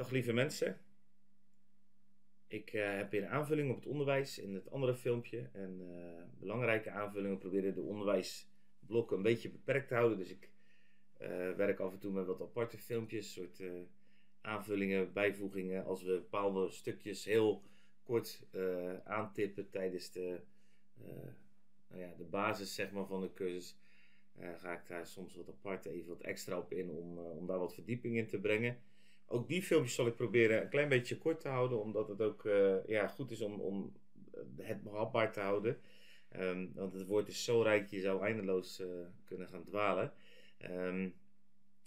Dag lieve mensen. Ik uh, heb weer een aanvulling op het onderwijs in het andere filmpje. En uh, belangrijke aanvullingen proberen de onderwijsblokken een beetje beperkt te houden. Dus ik uh, werk af en toe met wat aparte filmpjes, soort aanvullingen, bijvoegingen. Als we bepaalde stukjes heel kort aantippen tijdens de, nou ja, de basis zeg maar, van de cursus, ga ik daar soms wat apart even wat extra op in om, om daar wat verdieping in te brengen ook die filmpjes zal ik proberen een klein beetje kort te houden, omdat het ook uh, ja, goed is om, om het behapbaar te houden. Um, want het woord is zo rijk, je zou eindeloos uh, kunnen gaan dwalen. Um,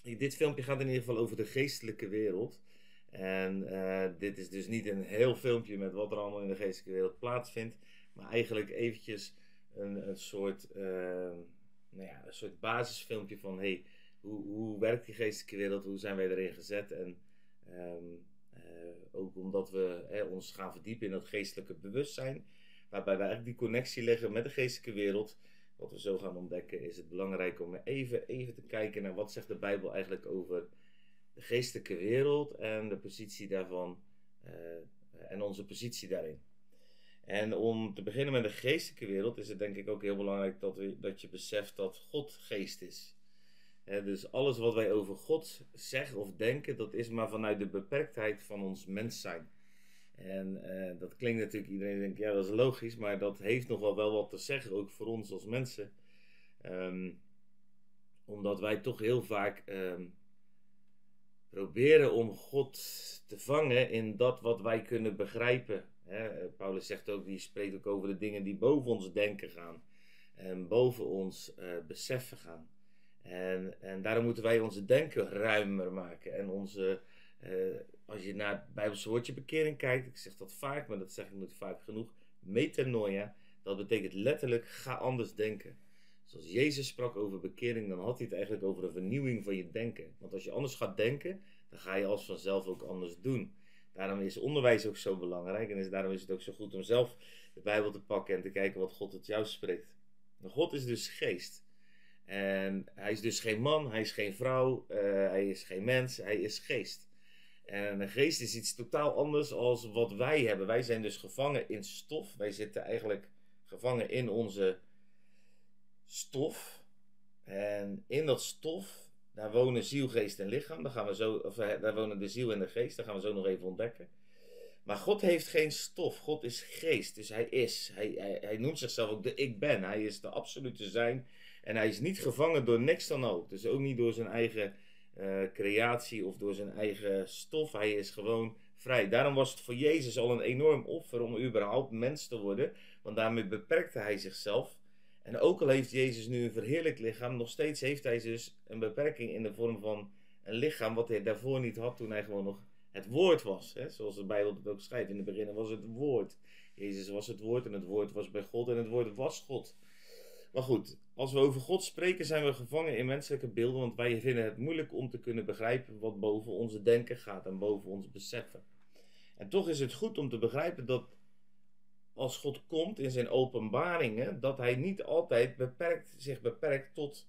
dit filmpje gaat in ieder geval over de geestelijke wereld. En uh, dit is dus niet een heel filmpje met wat er allemaal in de geestelijke wereld plaatsvindt, maar eigenlijk eventjes een, een soort, nou ja, een soort basisfilmpje van hey, hoe, hoe werkt die geestelijke wereld, hoe zijn wij erin gezet en Um, uh, ook omdat we ons gaan verdiepen in het geestelijke bewustzijn, waarbij we eigenlijk die connectie leggen met de geestelijke wereld. Wat we zo gaan ontdekken, is het belangrijk om even, even te kijken naar wat zegt de Bijbel eigenlijk over de geestelijke wereld en de positie daarvan uh, en onze positie daarin. En om te beginnen met de geestelijke wereld is het denk ik ook heel belangrijk dat, we, dat je beseft dat God geest is dus alles wat wij over God zeggen of denken, dat is maar vanuit de beperktheid van ons mens zijn. En uh, dat klinkt natuurlijk, iedereen denkt, ja dat is logisch, maar dat heeft nog wel, wel wat te zeggen, ook voor ons als mensen. Um, omdat wij toch heel vaak um, proberen om God te vangen in dat wat wij kunnen begrijpen. Paulus zegt ook, die spreekt ook over de dingen die boven ons denken gaan. En boven ons uh, beseffen gaan. En, en daarom moeten wij onze denken ruimer maken. En onze, uh, als je naar het Bijbelse woordje bekering kijkt, ik zeg dat vaak, maar dat zeg ik niet vaak genoeg, metanoia, dat betekent letterlijk ga anders denken. Zoals Jezus sprak over bekering, dan had hij het eigenlijk over een vernieuwing van je denken. Want als je anders gaat denken, dan ga je als vanzelf ook anders doen. Daarom is onderwijs ook zo belangrijk en is, daarom is het ook zo goed om zelf de Bijbel te pakken en te kijken wat God tot jou spreekt. God is dus geest. En hij is dus geen man, hij is geen vrouw, uh, hij is geen mens, hij is geest. En een geest is iets totaal anders als wat wij hebben. Wij zijn dus gevangen in stof. Wij zitten eigenlijk gevangen in onze stof. En in dat stof, daar wonen ziel, geest en lichaam. Daar, gaan we zo, of, eh, daar wonen de ziel en de geest. Dat gaan we zo nog even ontdekken. Maar God heeft geen stof. God is geest. Dus hij is. Hij, hij, hij noemt zichzelf ook de ik ben. Hij is de absolute zijn en hij is niet gevangen door niks dan ook. Dus ook niet door zijn eigen uh, creatie of door zijn eigen stof. Hij is gewoon vrij. Daarom was het voor Jezus al een enorm offer om überhaupt mens te worden. Want daarmee beperkte hij zichzelf. En ook al heeft Jezus nu een verheerlijk lichaam, nog steeds heeft hij dus een beperking in de vorm van een lichaam wat hij daarvoor niet had toen hij gewoon nog het woord was. Hè? Zoals de Bijbel het ook schrijft. In het begin was het woord. Jezus was het woord en het woord was bij God en het woord was God. Maar goed, als we over God spreken, zijn we gevangen in menselijke beelden, want wij vinden het moeilijk om te kunnen begrijpen wat boven onze denken gaat en boven ons beseffen. En toch is het goed om te begrijpen dat als God komt in zijn openbaringen, dat hij niet altijd beperkt, zich beperkt tot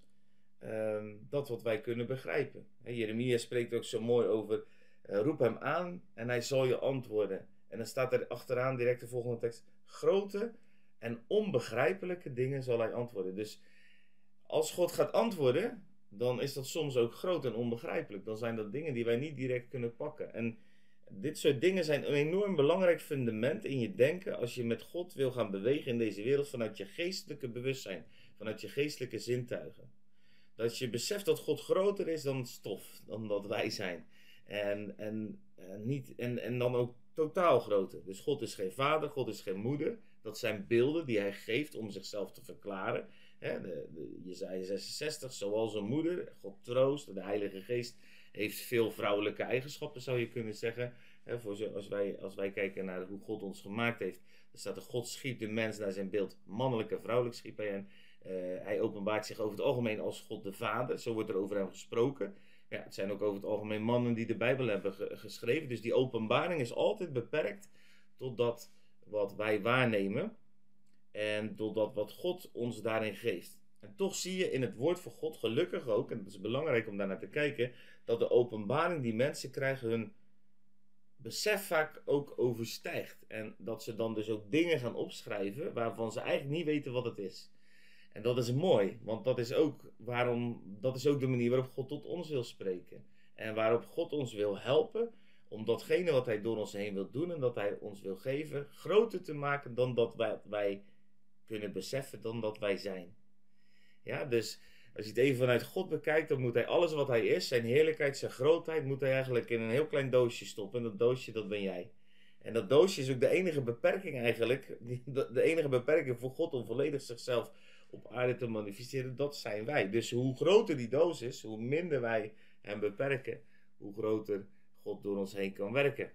uh, dat wat wij kunnen begrijpen. Jeremia spreekt ook zo mooi over, uh, roep hem aan en hij zal je antwoorden. En dan staat er achteraan direct de volgende tekst, grote en onbegrijpelijke dingen zal hij antwoorden. Dus als God gaat antwoorden, dan is dat soms ook groot en onbegrijpelijk. Dan zijn dat dingen die wij niet direct kunnen pakken. En dit soort dingen zijn een enorm belangrijk fundament in je denken als je met God wil gaan bewegen in deze wereld vanuit je geestelijke bewustzijn, vanuit je geestelijke zintuigen. Dat je beseft dat God groter is dan stof, dan dat wij zijn. En, en, niet, en, en dan ook totaal groter. Dus God is geen vader, God is geen moeder. Dat zijn beelden die hij geeft om zichzelf te verklaren. He, de, de, Jezaja 66, zoals een moeder, God troost, de Heilige Geest heeft veel vrouwelijke eigenschappen, zou je kunnen zeggen. voor als, wij, als wij kijken naar hoe God ons gemaakt heeft, dan staat er: God schiep de mens naar zijn beeld, mannelijk en vrouwelijk schiep hij. En uh, hij openbaart zich over het algemeen als God de Vader, zo wordt er over hem gesproken. Ja, het zijn ook over het algemeen mannen die de Bijbel hebben geschreven. Dus die openbaring is altijd beperkt tot dat wat wij waarnemen. En tot dat wat God ons daarin geeft. En toch zie je in het woord van God gelukkig ook, en het is belangrijk om daar naar te kijken, dat de openbaring die mensen krijgen hun besef vaak ook overstijgt. En dat ze dan dus ook dingen gaan opschrijven waarvan ze eigenlijk niet weten wat het is. En dat is mooi, want dat is ook, waarom, dat is ook de manier waarop God tot ons wil spreken. En waarop God ons wil helpen om datgene wat Hij door ons heen wil doen en dat Hij ons wil geven, groter te maken dan dat wij, kunnen beseffen, dan dat wij zijn. Ja, dus als je het even vanuit God bekijkt, dan moet Hij alles wat Hij is, zijn heerlijkheid, zijn grootheid, moet Hij eigenlijk in een heel klein doosje stoppen. En dat doosje, dat ben jij. En dat doosje is ook de enige beperking eigenlijk, de enige beperking voor God om volledig zichzelf op aarde te manifesteren, dat zijn wij. Dus hoe groter die doos is, hoe minder wij hem beperken, hoe groter God door ons heen kan werken.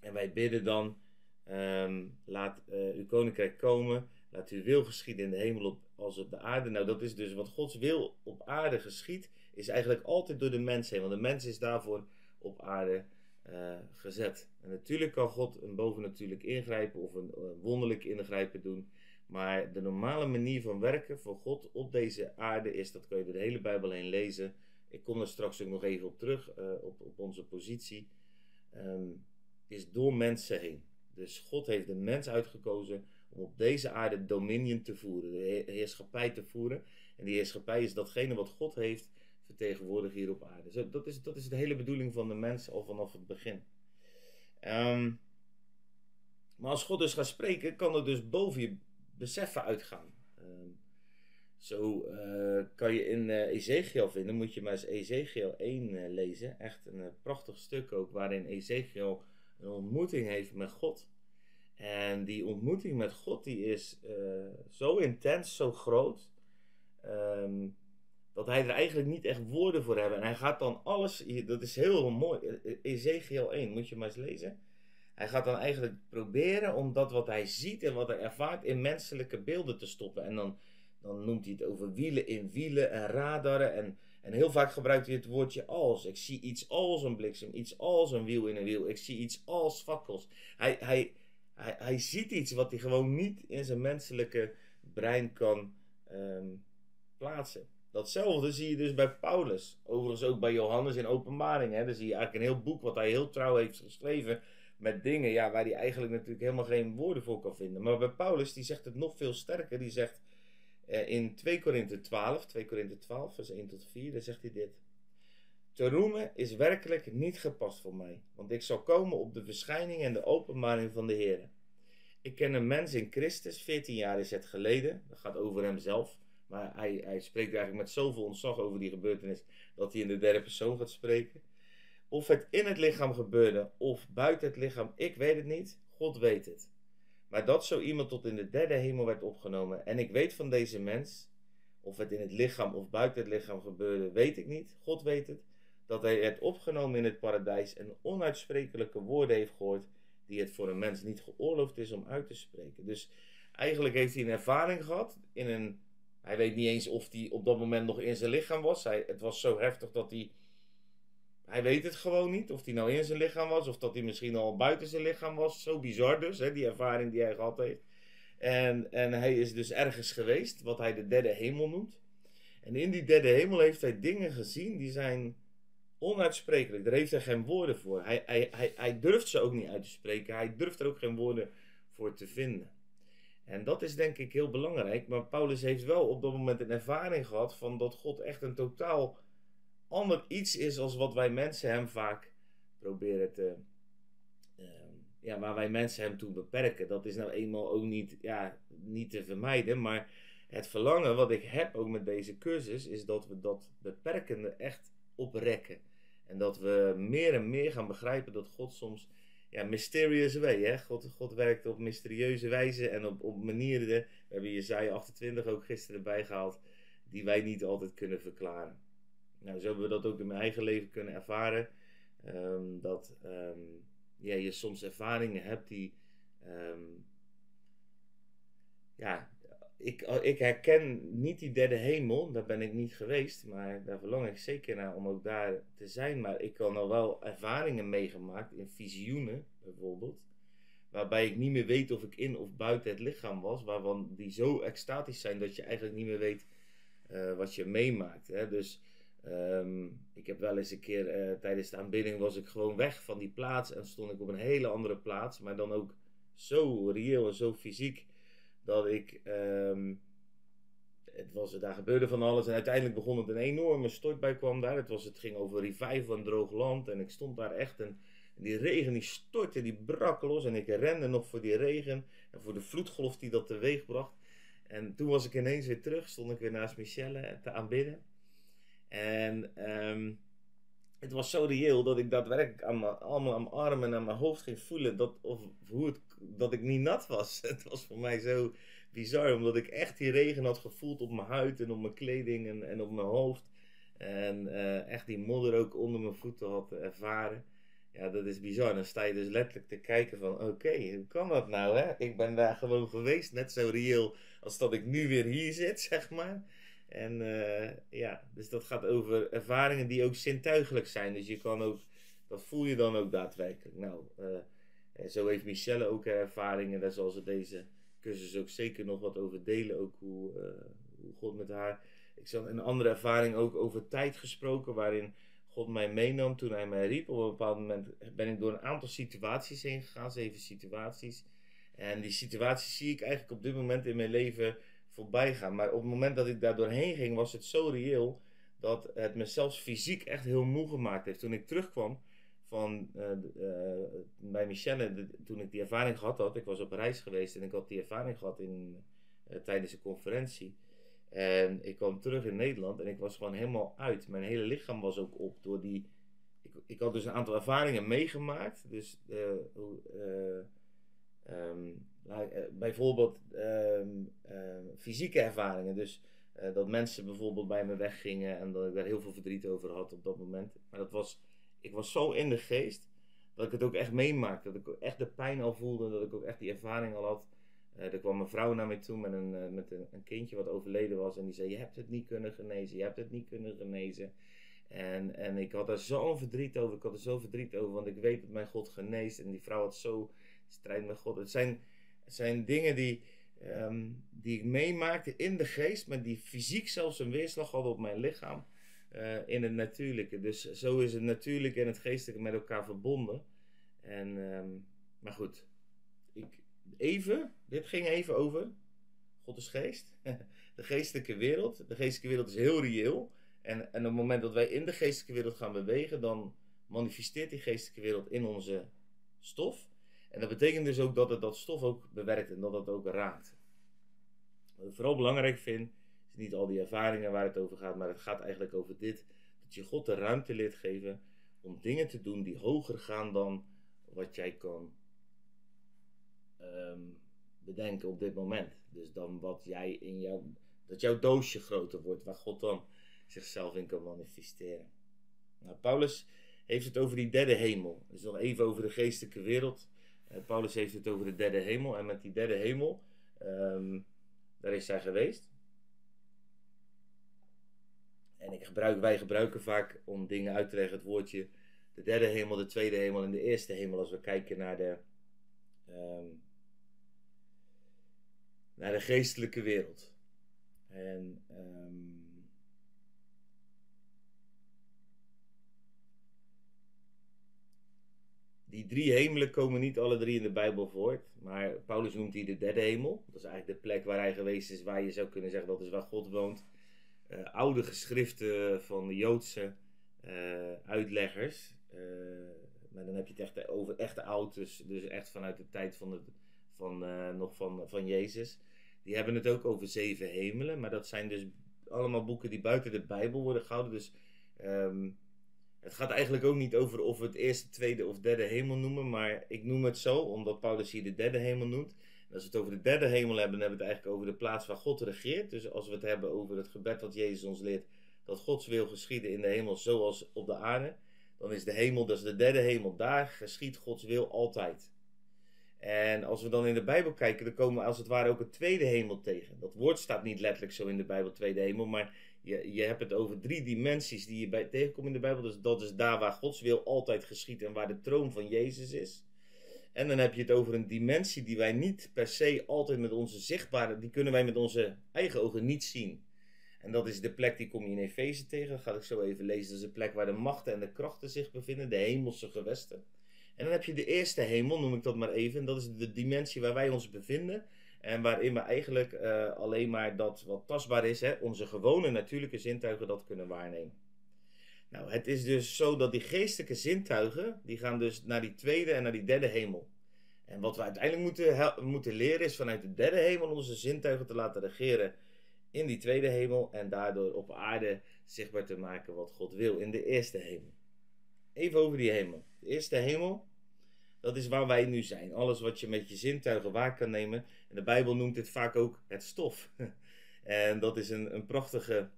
En wij bidden dan, ehm, laat uh, uw koninkrijk komen, laat uw wil geschieden in de hemel op, als op de aarde. Nou, dat is dus wat Gods wil op aarde geschiet, is eigenlijk altijd door de mens heen. Want de mens is daarvoor op aarde uh, gezet. En natuurlijk kan God een bovennatuurlijk ingrijpen of een, een wonderlijk ingrijpen doen. Maar de normale manier van werken voor God op deze aarde is, dat kan je door de hele Bijbel heen lezen. Ik kom er straks ook nog even op terug, uh, op, op onze positie. Um, is door mensen heen. Dus God heeft de mens uitgekozen om op deze aarde dominion te voeren, de heerschappij te voeren. En die heerschappij is datgene wat God heeft vertegenwoordigd hier op aarde. Dus dat, is, dat is de hele bedoeling van de mens al vanaf het begin. Um, maar als God dus gaat spreken, kan er dus boven je beseffen uitgaan. Ehm, zo uh, kan je in uh, Ezekiel vinden, moet je maar eens Ezekiel 1 uh, eh, lezen. Echt een prachtig stuk ook, waarin Ezekiel een ontmoeting heeft met God. En die ontmoeting met God die is zo intens, zo groot, um, dat hij er eigenlijk niet echt woorden voor heeft. En hij gaat dan alles, dat is heel mooi, Ezekiel 1, moet je maar eens lezen. Hij gaat dan eigenlijk proberen om dat wat hij ziet en wat hij ervaart in menselijke beelden te stoppen. En dan, dan noemt hij het over wielen in wielen en radaren. En, en heel vaak gebruikt hij het woordje als. Ik zie iets als een bliksem, iets als een wiel in een wiel. Ik zie iets als fakkels. Hij, hij, hij, hij ziet iets wat hij gewoon niet in zijn menselijke brein kan um, plaatsen. Datzelfde zie je dus bij Paulus. Overigens ook bij Johannes in Openbaring. Hè. Dan zie je eigenlijk een heel boek wat hij heel trouw heeft geschreven met dingen ja, waar hij eigenlijk natuurlijk helemaal geen woorden voor kan vinden. Maar bij Paulus, die zegt het nog veel sterker. Die zegt in 2 Korinthe 12, 2 Korinthe 12, vers 1 tot 4, daar zegt hij dit. Te roemen is werkelijk niet gepast voor mij, want ik zal komen op de verschijning en de openbaring van de Heer. Ik ken een mens in Christus, 14 jaar is het geleden, dat gaat over hemzelf. Maar hij, hij spreekt eigenlijk met zoveel ontzag over die gebeurtenis dat hij in de derde persoon gaat spreken. Of het in het lichaam gebeurde of buiten het lichaam, ik weet het niet. God weet het. Maar dat zo iemand tot in de derde hemel werd opgenomen. En ik weet van deze mens, of het in het lichaam of buiten het lichaam gebeurde, weet ik niet. God weet het. Dat hij werd opgenomen in het paradijs en onuitsprekelijke woorden heeft gehoord, die het voor een mens niet geoorloofd is om uit te spreken. Dus eigenlijk heeft hij een ervaring gehad in een. Hij weet niet eens of hij op dat moment nog in zijn lichaam was. Hij, het was zo heftig dat hij hij weet het gewoon niet. Of hij nou in zijn lichaam was. Of dat hij misschien al buiten zijn lichaam was. Zo bizar dus. Hè, die ervaring die hij gehad heeft. En, en hij is dus ergens geweest. Wat hij de derde hemel noemt. En in die derde hemel heeft hij dingen gezien. Die zijn onuitsprekelijk. Daar heeft hij geen woorden voor. Hij, hij, hij, hij durft ze ook niet uit te spreken. Hij durft er ook geen woorden voor te vinden. En dat is denk ik heel belangrijk. Maar Paulus heeft wel op dat moment een ervaring gehad van dat God echt een totaal ander iets is als wat wij mensen hem vaak proberen te. Uh, ja, waar wij mensen hem toe beperken. Dat is nou eenmaal ook niet, ja, niet te vermijden. Maar het verlangen wat ik heb ook met deze cursus is dat we dat beperkende echt oprekken. En dat we meer en meer gaan begrijpen dat God soms, ja, mysterious way, hè. God, God werkt op mysterieuze wijze en op, op manieren, we hebben Jezaja 28 ook gisteren bijgehaald, die wij niet altijd kunnen verklaren. Nou, zo hebben we dat ook in mijn eigen leven kunnen ervaren. Um, dat um, ja, je soms ervaringen hebt die. Um, ja, ik, ik herken niet die derde hemel, daar ben ik niet geweest, maar daar verlang ik zeker naar om ook daar te zijn. Maar ik kan al wel ervaringen meegemaakt in visioenen bijvoorbeeld, waarbij ik niet meer weet of ik in of buiten het lichaam was, waarvan die zo extatisch zijn dat je eigenlijk niet meer weet uh, wat je meemaakt. Hè? Dus Ehm, ik heb wel eens een keer eh, tijdens de aanbidding was ik gewoon weg van die plaats en stond ik op een hele andere plaats, maar dan ook zo reëel en zo fysiek dat ik. ehm, het, was, daar gebeurde van alles en uiteindelijk begon het een enorme stortbui kwam daar. Het, was, het ging over revival en droog land en ik stond daar echt en die regen die stortte, die brak los en ik rende nog voor die regen en voor de vloedgolf die dat teweeg bracht. En toen was ik ineens weer terug, stond ik weer naast Michelle te aanbidden. En ehm, het was zo reëel dat ik daadwerkelijk aan allemaal aan mijn armen en aan mijn hoofd ging voelen dat, of, hoe het, dat ik niet nat was. Het was voor mij zo bizar, omdat ik echt die regen had gevoeld op mijn huid en op mijn kleding en, en op mijn hoofd. En eh, echt die modder ook onder mijn voeten had ervaren. Ja, dat is bizar. Dan sta je dus letterlijk te kijken van, oké, hoe kan dat nou hè? Ik ben daar gewoon geweest, net zo reëel als dat ik nu weer hier zit, zeg maar. En uh, ja, dus dat gaat over ervaringen die ook zintuigelijk zijn. Dus je kan ook, dat voel je dan ook daadwerkelijk. Nou, uh, zo heeft Michelle ook ervaringen, daar zal ze deze cursus ook zeker nog wat over delen. Ook hoe, uh, hoe God met haar. Ik zag een andere ervaring ook over tijd gesproken, waarin God mij meenam toen hij mij riep. Op een bepaald moment ben ik door een aantal situaties heen gegaan, zeven situaties. En die situaties zie ik eigenlijk op dit moment in mijn leven voorbij gaan. Maar op het moment dat ik daar doorheen ging, was het zo reëel dat het me zelfs fysiek echt heel moe gemaakt heeft. Toen ik terugkwam van, uh, uh, bij Michelle, toen ik die ervaring gehad had, ik was op reis geweest en ik had die ervaring gehad in, uh, tijdens een conferentie. En ik kwam terug in Nederland en ik was gewoon helemaal uit. Mijn hele lichaam was ook op door die. Ik, ik had dus een aantal ervaringen meegemaakt. Dus um, bijvoorbeeld um, fysieke ervaringen. Dus uh, dat mensen bijvoorbeeld bij me weggingen en dat ik daar heel veel verdriet over had op dat moment. Maar dat was, ik was zo in de geest dat ik het ook echt meemaakte. Dat ik echt de pijn al voelde, dat ik ook echt die ervaring al had. Uh, er kwam een vrouw naar mij toe met, een, met een, een, kindje wat overleden was. En die zei: Je hebt het niet kunnen genezen, je hebt het niet kunnen genezen. En, en ik had er zo'n verdriet over. Ik had er zo verdriet over, want ik weet dat mijn God geneest. En die vrouw had zo strijd met God. Het zijn, zijn dingen die, um, die ik meemaakte in de geest, maar die fysiek zelfs een weerslag hadden op mijn lichaam. Uh, in het natuurlijke. Dus zo is het natuurlijke en het geestelijke met elkaar verbonden. En, um, maar goed, ik, even, dit ging even over God is geest. De geestelijke wereld. De geestelijke wereld is heel reëel. En, en op het moment dat wij in de geestelijke wereld gaan bewegen, dan manifesteert die geestelijke wereld in onze stof. En dat betekent dus ook dat het dat stof ook bewerkt en dat het ook raakt. Wat ik vooral belangrijk vind, is niet al die ervaringen waar het over gaat, maar het gaat eigenlijk over dit: dat je God de ruimte leert geven om dingen te doen die hoger gaan dan wat jij kan um, bedenken op dit moment. Dus dan wat jij in jouw, dat jouw doosje groter wordt, waar God dan zichzelf in kan manifesteren. Nou, Paulus heeft het over die derde hemel. Dus nog even over de geestelijke wereld. Uh, Paulus heeft het over de derde hemel. En met die derde hemel, um, daar is hij geweest. En ik gebruik, wij gebruiken vaak om dingen uit te leggen het woordje de derde hemel, de tweede hemel en de eerste hemel. Als we kijken naar de, um, naar de geestelijke wereld. En um, drie hemelen komen niet alle drie in de Bijbel voort. Maar Paulus noemt die de derde hemel. Dat is eigenlijk de plek waar hij geweest is, waar je zou kunnen zeggen dat is waar God woont. Uh, oude geschriften van de Joodse uh, uitleggers. Uh, maar dan heb je het echt over echte oud, dus, echt vanuit de tijd van, het, van, nog van, van Jezus. Die hebben het ook over zeven hemelen. Maar dat zijn dus allemaal boeken die buiten de Bijbel worden gehouden. Dus um, het gaat eigenlijk ook niet over of we het eerste, tweede of derde hemel noemen, maar ik noem het zo omdat Paulus hier de derde hemel noemt. En als we het over de derde hemel hebben, dan hebben we het eigenlijk over de plaats waar God regeert. Dus als we het hebben over het gebed wat Jezus ons leert, dat Gods wil geschieden in de hemel zoals op de aarde, dan is de hemel, dat is de derde hemel, daar geschiet Gods wil altijd. En als we dan in de Bijbel kijken, dan komen we als het ware ook een tweede hemel tegen. Dat woord staat niet letterlijk zo in de Bijbel, tweede hemel, maar je, je hebt het over drie dimensies die je bij, tegenkomt in de Bijbel. Dus dat is daar waar Gods wil altijd geschiet en waar de troon van Jezus is. En dan heb je het over een dimensie die wij niet per se altijd met onze zichtbare, die kunnen wij met onze eigen ogen niet zien. En dat is de plek die kom je in Efeze tegen. Dat ga ik zo even lezen. Dat is de plek waar de machten en de krachten zich bevinden, de hemelse gewesten. En dan heb je de eerste hemel, noem ik dat maar even. En dat is de dimensie waar wij ons bevinden. En waarin we eigenlijk uh, alleen maar dat wat tastbaar is, hè, onze gewone natuurlijke zintuigen, dat kunnen waarnemen. Nou, het is dus zo dat die geestelijke zintuigen, die gaan dus naar die tweede en naar die derde hemel. En wat we uiteindelijk moeten, moeten leren is vanuit de derde hemel onze zintuigen te laten regeren in die tweede hemel en daardoor op aarde zichtbaar te maken wat God wil in de eerste hemel. Even over die hemel. De eerste hemel, dat is waar wij nu zijn. Alles wat je met je zintuigen waar kan nemen. En de Bijbel noemt dit vaak ook het stof. en dat is een, een prachtige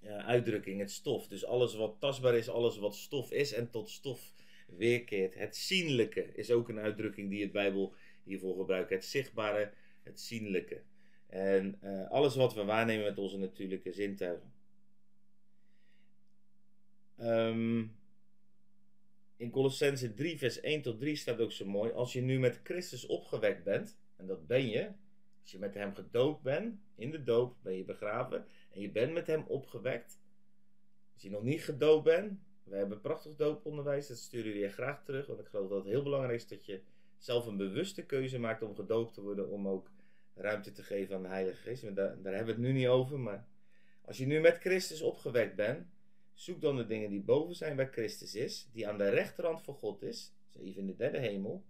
uh, uitdrukking, het stof. Dus alles wat tastbaar is, alles wat stof is en tot stof weerkeert. Het zienlijke is ook een uitdrukking die het Bijbel hiervoor gebruikt. Het zichtbare, het zienlijke. En uh, alles wat we waarnemen met onze natuurlijke zintuigen. Um, in Colossense 3, vers 1 tot 3 staat ook zo mooi. Als je nu met Christus opgewekt bent, en dat ben je, als je met hem gedoopt bent, in de doop ben je begraven, en je bent met hem opgewekt. Als je nog niet gedoopt bent, we hebben prachtig dooponderwijs, dat sturen je graag terug, want ik geloof dat het heel belangrijk is dat je zelf een bewuste keuze maakt om gedoopt te worden, om ook ruimte te geven aan de Heilige Geest. Daar, daar hebben we het nu niet over, maar als je nu met Christus opgewekt bent, Zoek dan de dingen die boven zijn waar Christus is, die aan de rechterhand van God is, dus even in de derde hemel.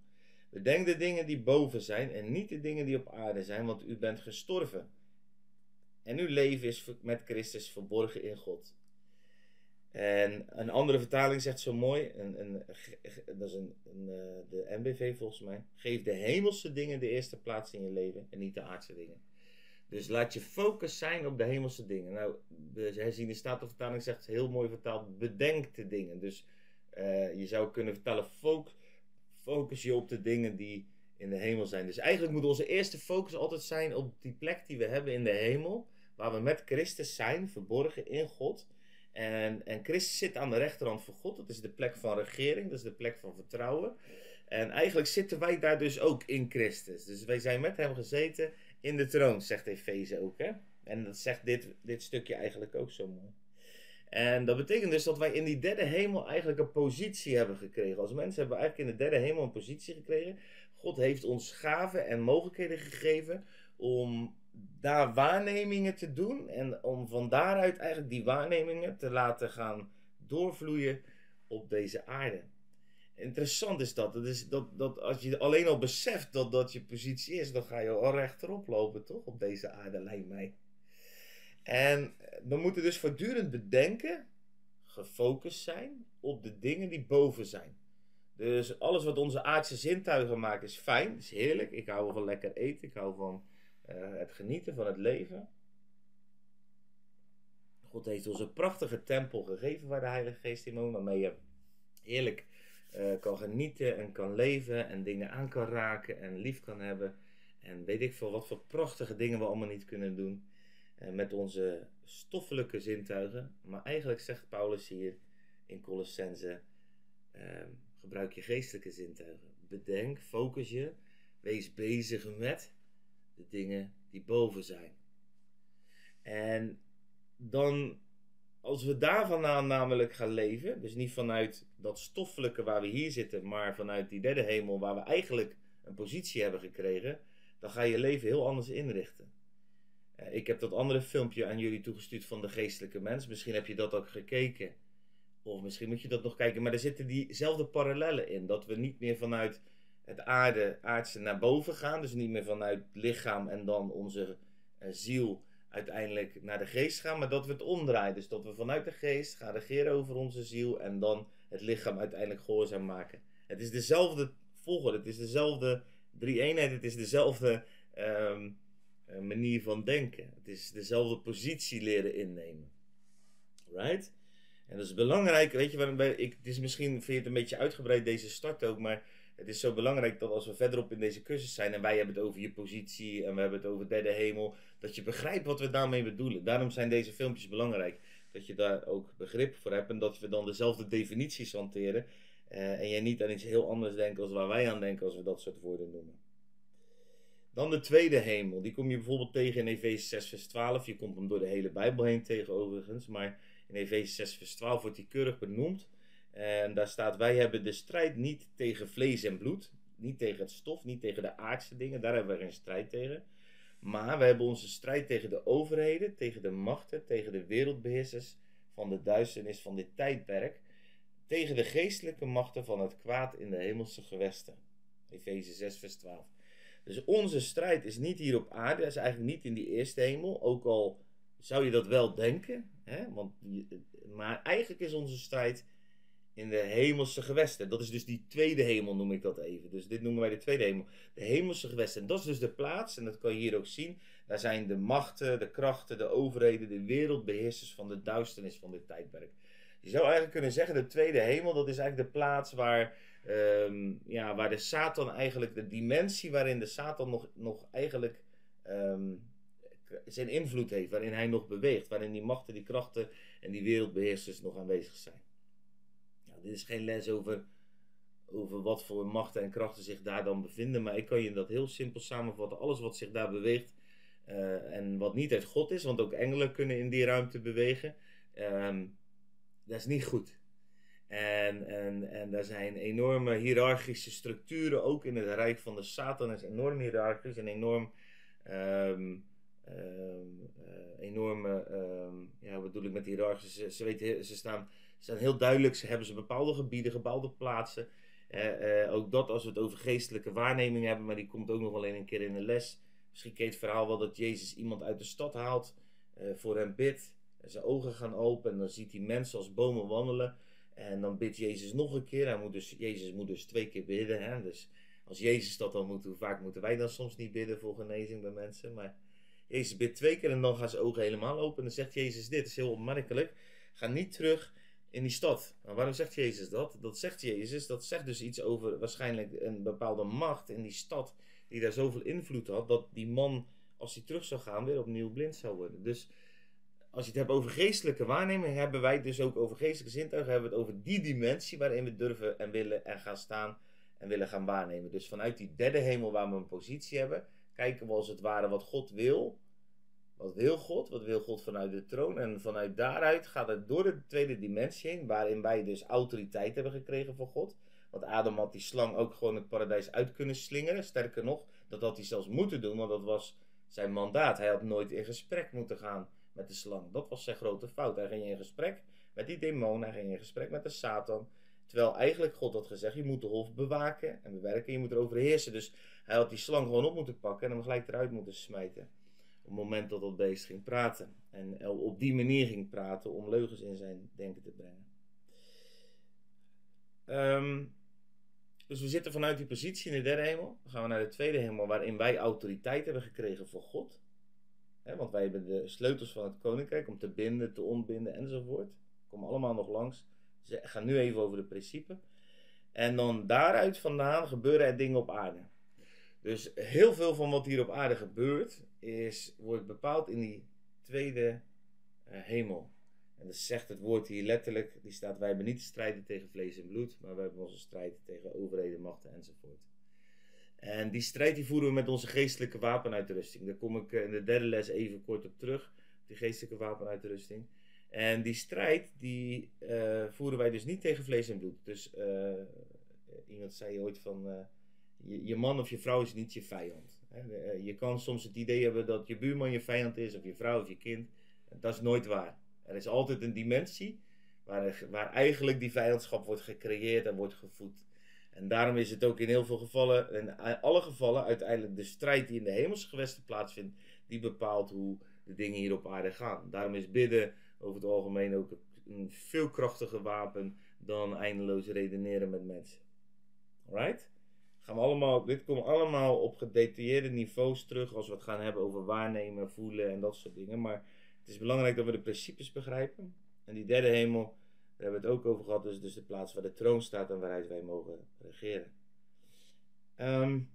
Bedenk de dingen die boven zijn en niet de dingen die op aarde zijn, want u bent gestorven. En uw leven is met Christus verborgen in God. En een andere vertaling zegt zo mooi, een, een, dat is een, een, eh, de NBV volgens mij. Geef de hemelse dingen de eerste plaats in je leven en niet de aardse dingen. Dus laat je focus zijn op de hemelse dingen. Nou, de herziende statenvertaling zegt heel mooi vertaald: bedenk de dingen. Dus uh, je zou kunnen vertellen: focus, focus je op de dingen die in de hemel zijn. Dus eigenlijk moet onze eerste focus altijd zijn op die plek die we hebben in de hemel, waar we met Christus zijn, verborgen in God. En, en Christus zit aan de rechterhand van God. Dat is de plek van regering, dat is de plek van vertrouwen. En eigenlijk zitten wij daar dus ook in Christus. Dus wij zijn met hem gezeten in de troon, zegt Efeze ook. Hè? En dat zegt dit, dit stukje eigenlijk ook zo mooi. En dat betekent dus dat wij in die derde hemel eigenlijk een positie hebben gekregen. Als mensen hebben we eigenlijk in de derde hemel een positie gekregen. God heeft ons gaven en mogelijkheden gegeven om daar waarnemingen te doen. En om van daaruit eigenlijk die waarnemingen te laten gaan doorvloeien op deze aarde interessant is dat. Dat, is dat, dat als je alleen al beseft dat dat je positie is, dan ga je al rechterop lopen, toch? Op deze aarde, lijkt mij. En we moeten dus voortdurend bedenken, gefocust zijn op de dingen die boven zijn. Dus alles wat onze aardse zintuigen maken is fijn, is heerlijk. Ik hou van lekker eten, ik hou van uh, het genieten van het leven. God heeft ons een prachtige tempel gegeven waar de Heilige Geest in woont, waarmee je heerlijk uh, kan genieten en kan leven en dingen aan kan raken en lief kan hebben. En weet ik veel wat voor prachtige dingen we allemaal niet kunnen doen uh, met onze stoffelijke zintuigen. Maar eigenlijk zegt Paulus hier in Colossense, uh, gebruik je geestelijke zintuigen. Bedenk, focus je, wees bezig met de dingen die boven zijn. En dan als we daarvan namelijk gaan leven, dus niet vanuit dat stoffelijke waar we hier zitten, maar vanuit die derde hemel waar we eigenlijk een positie hebben gekregen, dan ga je leven heel anders inrichten. Eh, ik heb dat andere filmpje aan jullie toegestuurd van de geestelijke mens. Misschien heb je dat ook gekeken. Of misschien moet je dat nog kijken. Maar er zitten diezelfde parallellen in. Dat we niet meer vanuit het aarde, aardse naar boven gaan. Dus niet meer vanuit lichaam en dan onze uh, ziel uiteindelijk naar de geest gaan, maar dat we het omdraaien. Dus dat we vanuit de geest gaan regeren over onze ziel en dan het lichaam uiteindelijk gehoorzaam maken. Het is dezelfde volgorde, het is dezelfde drie-eenheid, het is dezelfde um, manier van denken. Het is dezelfde positie leren innemen. Right? En dat is belangrijk, weet je waarom ik, het is misschien, vind je het een beetje uitgebreid deze start ook, maar het is zo belangrijk dat als we verderop in deze cursus zijn en wij hebben het over je positie en we hebben het over derde hemel, dat je begrijpt wat we daarmee bedoelen. Daarom zijn deze filmpjes belangrijk. Dat je daar ook begrip voor hebt en dat we dan dezelfde definities hanteren. Uh, en jij niet aan iets heel anders denkt als waar wij aan denken als we dat soort woorden noemen. Dan de tweede hemel. Die kom je bijvoorbeeld tegen in Efeze 6, vers 12. Je komt hem door de hele Bijbel heen tegen, overigens. Maar in Efeze 6, vers 12 wordt hij keurig benoemd. En daar staat: Wij hebben de strijd niet tegen vlees en bloed. Niet tegen het stof, niet tegen de aardse dingen. Daar hebben we geen strijd tegen. Maar we hebben onze strijd tegen de overheden, tegen de machten, tegen de wereldbeheersers van de duisternis van dit tijdperk. Tegen de geestelijke machten van het kwaad in de hemelse gewesten. Efeze 6, vers 12. Dus onze strijd is niet hier op aarde, is eigenlijk niet in die eerste hemel. Ook al zou je dat wel denken. Hè? Want, maar eigenlijk is onze strijd in de hemelse gewesten. Dat is dus die tweede hemel, noem ik dat even. Dus dit noemen wij de tweede hemel. De hemelse gewesten. En dat is dus de plaats, en dat kan je hier ook zien. Daar zijn de machten, de krachten, de overheden, de wereldbeheersers van de duisternis van dit tijdperk. Je zou eigenlijk kunnen zeggen, de tweede hemel, dat is eigenlijk de plaats waar, um, ja, waar de Satan eigenlijk, de dimensie waarin de Satan nog, nog eigenlijk um, zijn invloed heeft, waarin hij nog beweegt, waarin die machten, die krachten en die wereldbeheersers nog aanwezig zijn. Dit is geen les over, over wat voor machten en krachten zich daar dan bevinden, maar ik kan je dat heel simpel samenvatten. Alles wat zich daar beweegt uh, en wat niet uit God is, want ook engelen kunnen in die ruimte bewegen, um, dat is niet goed. En, en, en daar zijn enorme hiërarchische structuren, ook in het rijk van de Satan is enorm hiërarchisch en enorm um, enorme, ja, wat bedoel ik met hiërarchisch? Ze, ze, weten, ze, staan, staan heel duidelijk, ze hebben ze bepaalde gebieden, bepaalde plaatsen. Uh, uh, ook dat als we het over geestelijke waarneming hebben, maar die komt ook nog alleen een keer in de les. Misschien ken je het verhaal wel dat Jezus iemand uit de stad haalt, voor hem bidt. Zijn ogen gaan open en dan ziet hij mensen als bomen wandelen. En dan bidt Jezus nog een keer. Hij moet dus, Jezus moet dus twee keer bidden. Hè? Dus als Jezus dat dan moet, hoe vaak moeten wij dan soms niet bidden voor genezing bij mensen? Maar Jezus bidt twee keer en dan gaan zijn ogen helemaal open. En dan zegt Jezus dit, is heel opmerkelijk. Ga niet terug in die stad. Maar waarom zegt Jezus dat? Dat zegt Jezus, dat zegt dus iets over waarschijnlijk een bepaalde macht in die stad. Die daar zoveel invloed had, dat die man, als hij terug zou gaan, weer opnieuw blind zou worden. Dus als je het hebt over geestelijke waarneming, hebben wij het dus ook over geestelijke zintuigen, hebben we het over die dimensie waarin we durven en willen en gaan staan en willen gaan waarnemen. Dus vanuit die derde hemel waar we een positie hebben, kijken we als het ware wat God wil. Wat wil God? Wat wil God vanuit de troon? En vanuit daaruit gaat het door de tweede dimensie heen, waarin wij dus autoriteit hebben gekregen van God. Want Adam had die slang ook gewoon het paradijs uit kunnen slingeren. Sterker nog, dat had hij zelfs moeten doen, want dat was zijn mandaat. Hij had nooit in gesprek moeten gaan met de slang. Dat was zijn grote fout. Hij ging in gesprek met die demon, hij ging in gesprek met de Satan. Terwijl eigenlijk God had gezegd, je moet de hof bewaken en bewerken, je moet erover heersen. Dus hij had die slang gewoon op moeten pakken en hem gelijk eruit moeten smijten. Moment dat dat beest ging praten. En op die manier ging praten om leugens in zijn denken te brengen. Um, dus we zitten vanuit die positie in de derde hemel. Dan gaan we naar de tweede hemel, waarin wij autoriteit hebben gekregen voor God. Want wij hebben de sleutels van het koninkrijk om te binden, te ontbinden enzovoort. Komen allemaal nog langs. Dus ik nu even over de principe. En dan daaruit vandaan gebeuren er dingen op aarde. Dus heel veel van wat hier op aarde gebeurt, is, wordt bepaald in die tweede uh, hemel. En dat zegt het woord hier letterlijk, die staat, wij hebben niet strijden tegen vlees en bloed, maar wij hebben onze strijd tegen overheden, machten enzovoort. En die strijd die voeren we met onze geestelijke wapenuitrusting. Daar kom ik eh, in de derde les even kort op terug, die geestelijke wapenuitrusting. En die strijd die uh, voeren wij dus niet tegen vlees en bloed. Dus iemand zei ooit van, je, je, man of je vrouw is niet je vijand. Je kan soms het idee hebben dat je buurman je vijand is, of je vrouw of je kind. Dat is nooit waar. Er is altijd een dimensie waar, waar eigenlijk die vijandschap wordt gecreëerd en wordt gevoed. En daarom is het ook in heel veel gevallen, in alle gevallen, uiteindelijk de strijd die in de hemelse gewesten plaatsvindt, die bepaalt hoe de dingen hier op aarde gaan. Daarom is bidden over het algemeen ook een veel krachtiger wapen dan eindeloos redeneren met mensen. Alright? Gaan we allemaal, dit komt allemaal op gedetailleerde niveaus terug als we het gaan hebben over waarnemen, voelen en dat soort dingen. Maar het is belangrijk dat we de principes begrijpen. En die derde hemel, daar hebben we het ook over gehad, is dus de plaats waar de troon staat en waaruit wij mogen regeren. Um,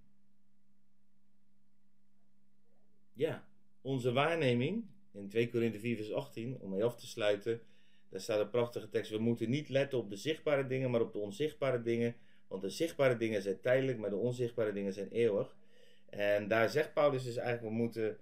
ja, onze waarneming in 2 Korinthe 4 vers 18, om mee af te sluiten, daar staat een prachtige tekst. We moeten niet letten op de zichtbare dingen, maar op de onzichtbare dingen. Want de zichtbare dingen zijn tijdelijk, maar de onzichtbare dingen zijn eeuwig. En daar zegt Paulus dus eigenlijk, we moeten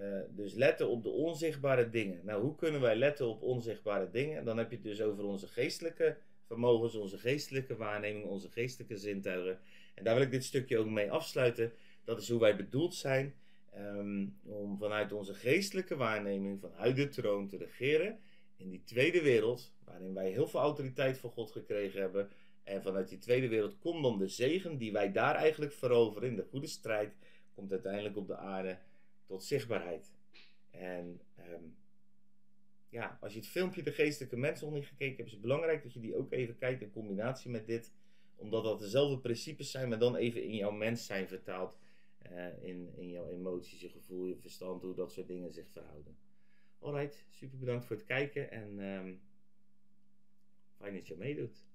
uh, dus letten op de onzichtbare dingen. Nou, hoe kunnen wij letten op onzichtbare dingen? Dan heb je het dus over onze geestelijke vermogens, onze geestelijke waarneming, onze geestelijke zintuigen. En daar wil ik dit stukje ook mee afsluiten. Dat is hoe wij bedoeld zijn um, om vanuit onze geestelijke waarneming, vanuit de troon te regeren in die tweede wereld, waarin wij heel veel autoriteit van God gekregen hebben. En vanuit die tweede wereld komt dan de zegen die wij daar eigenlijk veroveren in de goede strijd, komt uiteindelijk op de aarde tot zichtbaarheid. En um, ja, als je het filmpje De Geestelijke Mensen nog niet gekeken hebt, is het belangrijk dat je die ook even kijkt in combinatie met dit. Omdat dat dezelfde principes zijn, maar dan even in jouw mens zijn vertaald. Uh, in, in jouw emoties, je gevoel, je verstand, hoe dat soort dingen zich verhouden. Alright, super bedankt voor het kijken en um, fijn dat je meedoet.